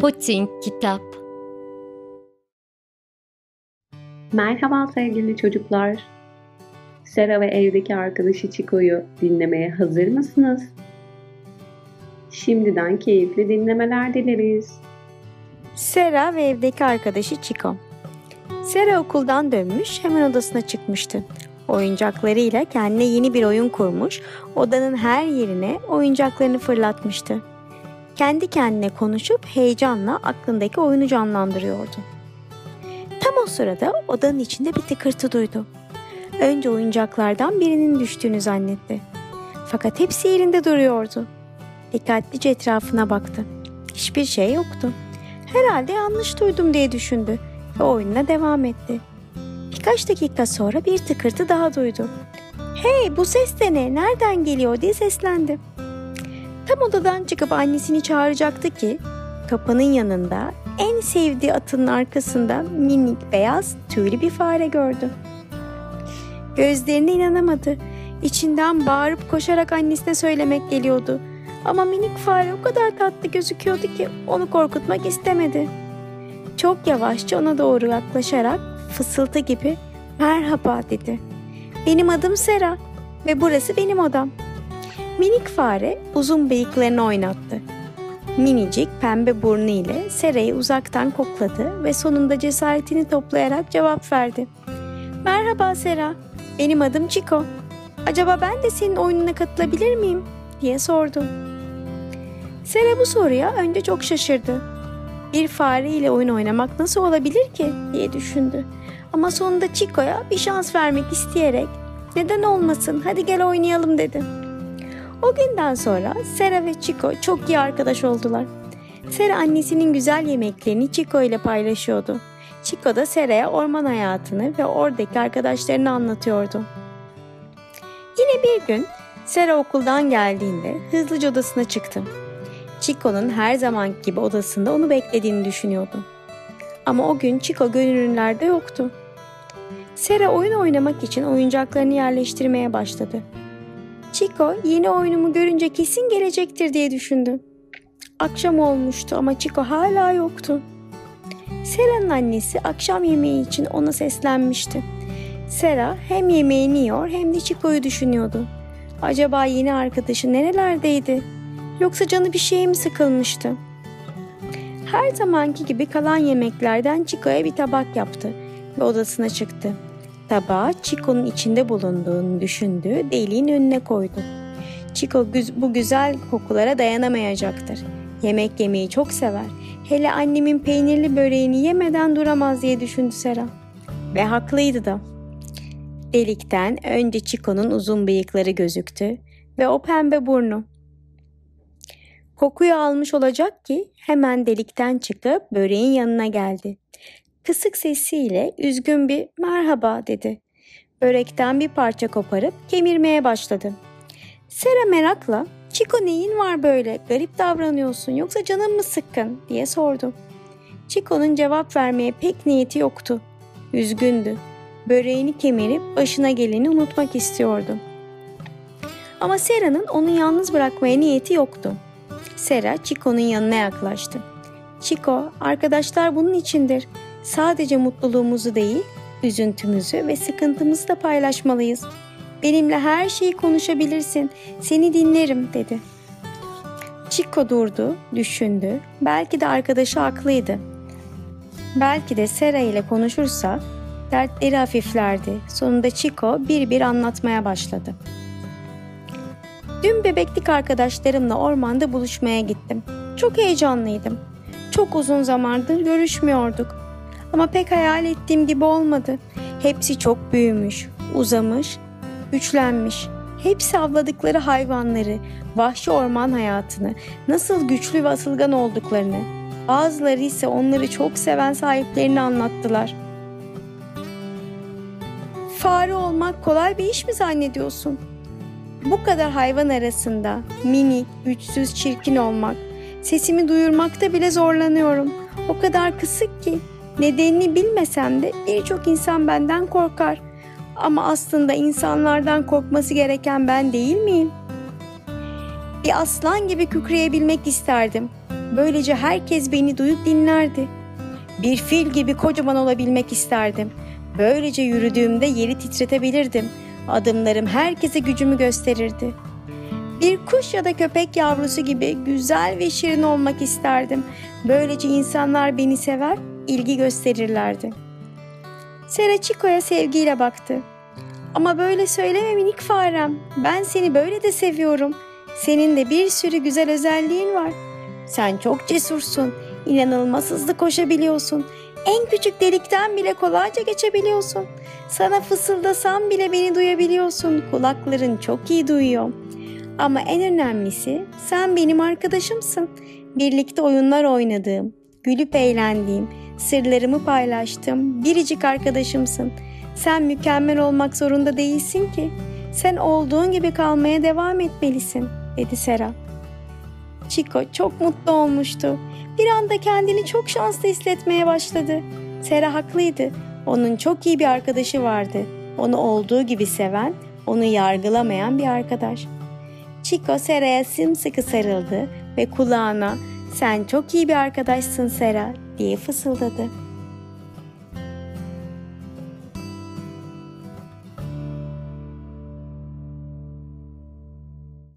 Putin Kitap Merhaba sevgili çocuklar. Sera ve evdeki arkadaşı Chico'yu dinlemeye hazır mısınız? Şimdiden keyifli dinlemeler dileriz. Sera ve evdeki arkadaşı Chico. Sera okuldan dönmüş hemen odasına çıkmıştı. Oyuncaklarıyla kendine yeni bir oyun kurmuş, odanın her yerine oyuncaklarını fırlatmıştı. Kendi kendine konuşup heyecanla aklındaki oyunu canlandırıyordu. Tam o sırada odanın içinde bir tıkırtı duydu. Önce oyuncaklardan birinin düştüğünü zannetti. Fakat hepsi yerinde duruyordu. Dikkatlice etrafına baktı. Hiçbir şey yoktu. Herhalde yanlış duydum diye düşündü ve oyununa devam etti. Birkaç dakika sonra bir tıkırtı daha duydu. Hey bu ses de ne? Nereden geliyor diye seslendi. Tam odadan çıkıp annesini çağıracaktı ki kapının yanında en sevdiği atının arkasında minik beyaz tüylü bir fare gördü. Gözlerine inanamadı. İçinden bağırıp koşarak annesine söylemek geliyordu. Ama minik fare o kadar tatlı gözüküyordu ki onu korkutmak istemedi. Çok yavaşça ona doğru yaklaşarak fısıltı gibi merhaba dedi. Benim adım Sera ve burası benim odam. Minik fare uzun bıyıklarını oynattı. Minicik pembe burnu ile Sera'yı uzaktan kokladı ve sonunda cesaretini toplayarak cevap verdi. Merhaba Sera, benim adım Chico. Acaba ben de senin oyununa katılabilir miyim? diye sordu. Sera bu soruya önce çok şaşırdı. Bir fare ile oyun oynamak nasıl olabilir ki diye düşündü. Ama sonunda Chico'ya bir şans vermek isteyerek neden olmasın hadi gel oynayalım dedi. O günden sonra Sera ve Chico çok iyi arkadaş oldular. Sera annesinin güzel yemeklerini Chico ile paylaşıyordu. Chico da Sera'ya orman hayatını ve oradaki arkadaşlarını anlatıyordu. Yine bir gün Sera okuldan geldiğinde hızlıca odasına çıktı. Chico'nun her zaman gibi odasında onu beklediğini düşünüyordu. Ama o gün Chico gönüllülerde yoktu. Sera oyun oynamak için oyuncaklarını yerleştirmeye başladı. Chico yeni oyunumu görünce kesin gelecektir diye düşündü. Akşam olmuştu ama Chico hala yoktu. Sera'nın annesi akşam yemeği için ona seslenmişti. Sera hem yemeğini yiyor hem de Chico'yu düşünüyordu. Acaba yeni arkadaşı nerelerdeydi? Yoksa canı bir şeye mi sıkılmıştı? Her zamanki gibi kalan yemeklerden Chico'ya bir tabak yaptı ve odasına çıktı. Tabağı Chico'nun içinde bulunduğunu düşündüğü deliğin önüne koydu. Chico bu güzel kokulara dayanamayacaktır. Yemek yemeyi çok sever. Hele annemin peynirli böreğini yemeden duramaz diye düşündü Sera. Ve haklıydı da. Delikten önce Chico'nun uzun bıyıkları gözüktü ve o pembe burnu. Kokuyu almış olacak ki hemen delikten çıkıp böreğin yanına geldi. Kısık sesiyle üzgün bir merhaba dedi. Börekten bir parça koparıp kemirmeye başladı. Sera merakla Chico neyin var böyle garip davranıyorsun yoksa canın mı sıkkın diye sordu. Chico'nun cevap vermeye pek niyeti yoktu. Üzgündü. Böreğini kemirip başına geleni unutmak istiyordu. Ama Sera'nın onu yalnız bırakmaya niyeti yoktu. Sera Chico'nun yanına yaklaştı. Chico, arkadaşlar bunun içindir. Sadece mutluluğumuzu değil, üzüntümüzü ve sıkıntımızı da paylaşmalıyız. Benimle her şeyi konuşabilirsin. Seni dinlerim dedi. Chico durdu, düşündü. Belki de arkadaşı haklıydı. Belki de Sera ile konuşursa dertleri hafiflerdi. Sonunda Chico bir bir anlatmaya başladı. Dün bebeklik arkadaşlarımla ormanda buluşmaya gittim. Çok heyecanlıydım. Çok uzun zamandır görüşmüyorduk. Ama pek hayal ettiğim gibi olmadı. Hepsi çok büyümüş, uzamış, güçlenmiş. Hepsi avladıkları hayvanları, vahşi orman hayatını, nasıl güçlü ve asılgan olduklarını, bazıları ise onları çok seven sahiplerini anlattılar. Fare olmak kolay bir iş mi zannediyorsun? Bu kadar hayvan arasında minik, güçsüz, çirkin olmak, sesimi duyurmakta bile zorlanıyorum. O kadar kısık ki Nedenini bilmesem de birçok insan benden korkar. Ama aslında insanlardan korkması gereken ben değil miyim? Bir aslan gibi kükreyebilmek isterdim. Böylece herkes beni duyup dinlerdi. Bir fil gibi kocaman olabilmek isterdim. Böylece yürüdüğümde yeri titretebilirdim. Adımlarım herkese gücümü gösterirdi. Bir kuş ya da köpek yavrusu gibi güzel ve şirin olmak isterdim. Böylece insanlar beni sever, ilgi gösterirlerdi. Sera Chico'ya sevgiyle baktı. Ama böyle söyleme minik farem. Ben seni böyle de seviyorum. Senin de bir sürü güzel özelliğin var. Sen çok cesursun. İnanılmaz hızlı koşabiliyorsun. En küçük delikten bile kolayca geçebiliyorsun. Sana fısıldasam bile beni duyabiliyorsun. Kulakların çok iyi duyuyor. Ama en önemlisi sen benim arkadaşımsın. Birlikte oyunlar oynadığım, gülüp eğlendiğim, sırlarımı paylaştığım biricik arkadaşımsın. Sen mükemmel olmak zorunda değilsin ki. Sen olduğun gibi kalmaya devam etmelisin, dedi Sera. Chico çok mutlu olmuştu. Bir anda kendini çok şanslı hissetmeye başladı. Sera haklıydı. Onun çok iyi bir arkadaşı vardı. Onu olduğu gibi seven, onu yargılamayan bir arkadaş. Chico Sera'ya sımsıkı sarıldı ve kulağına "Sen çok iyi bir arkadaşsın Sera." diye fısıldadı.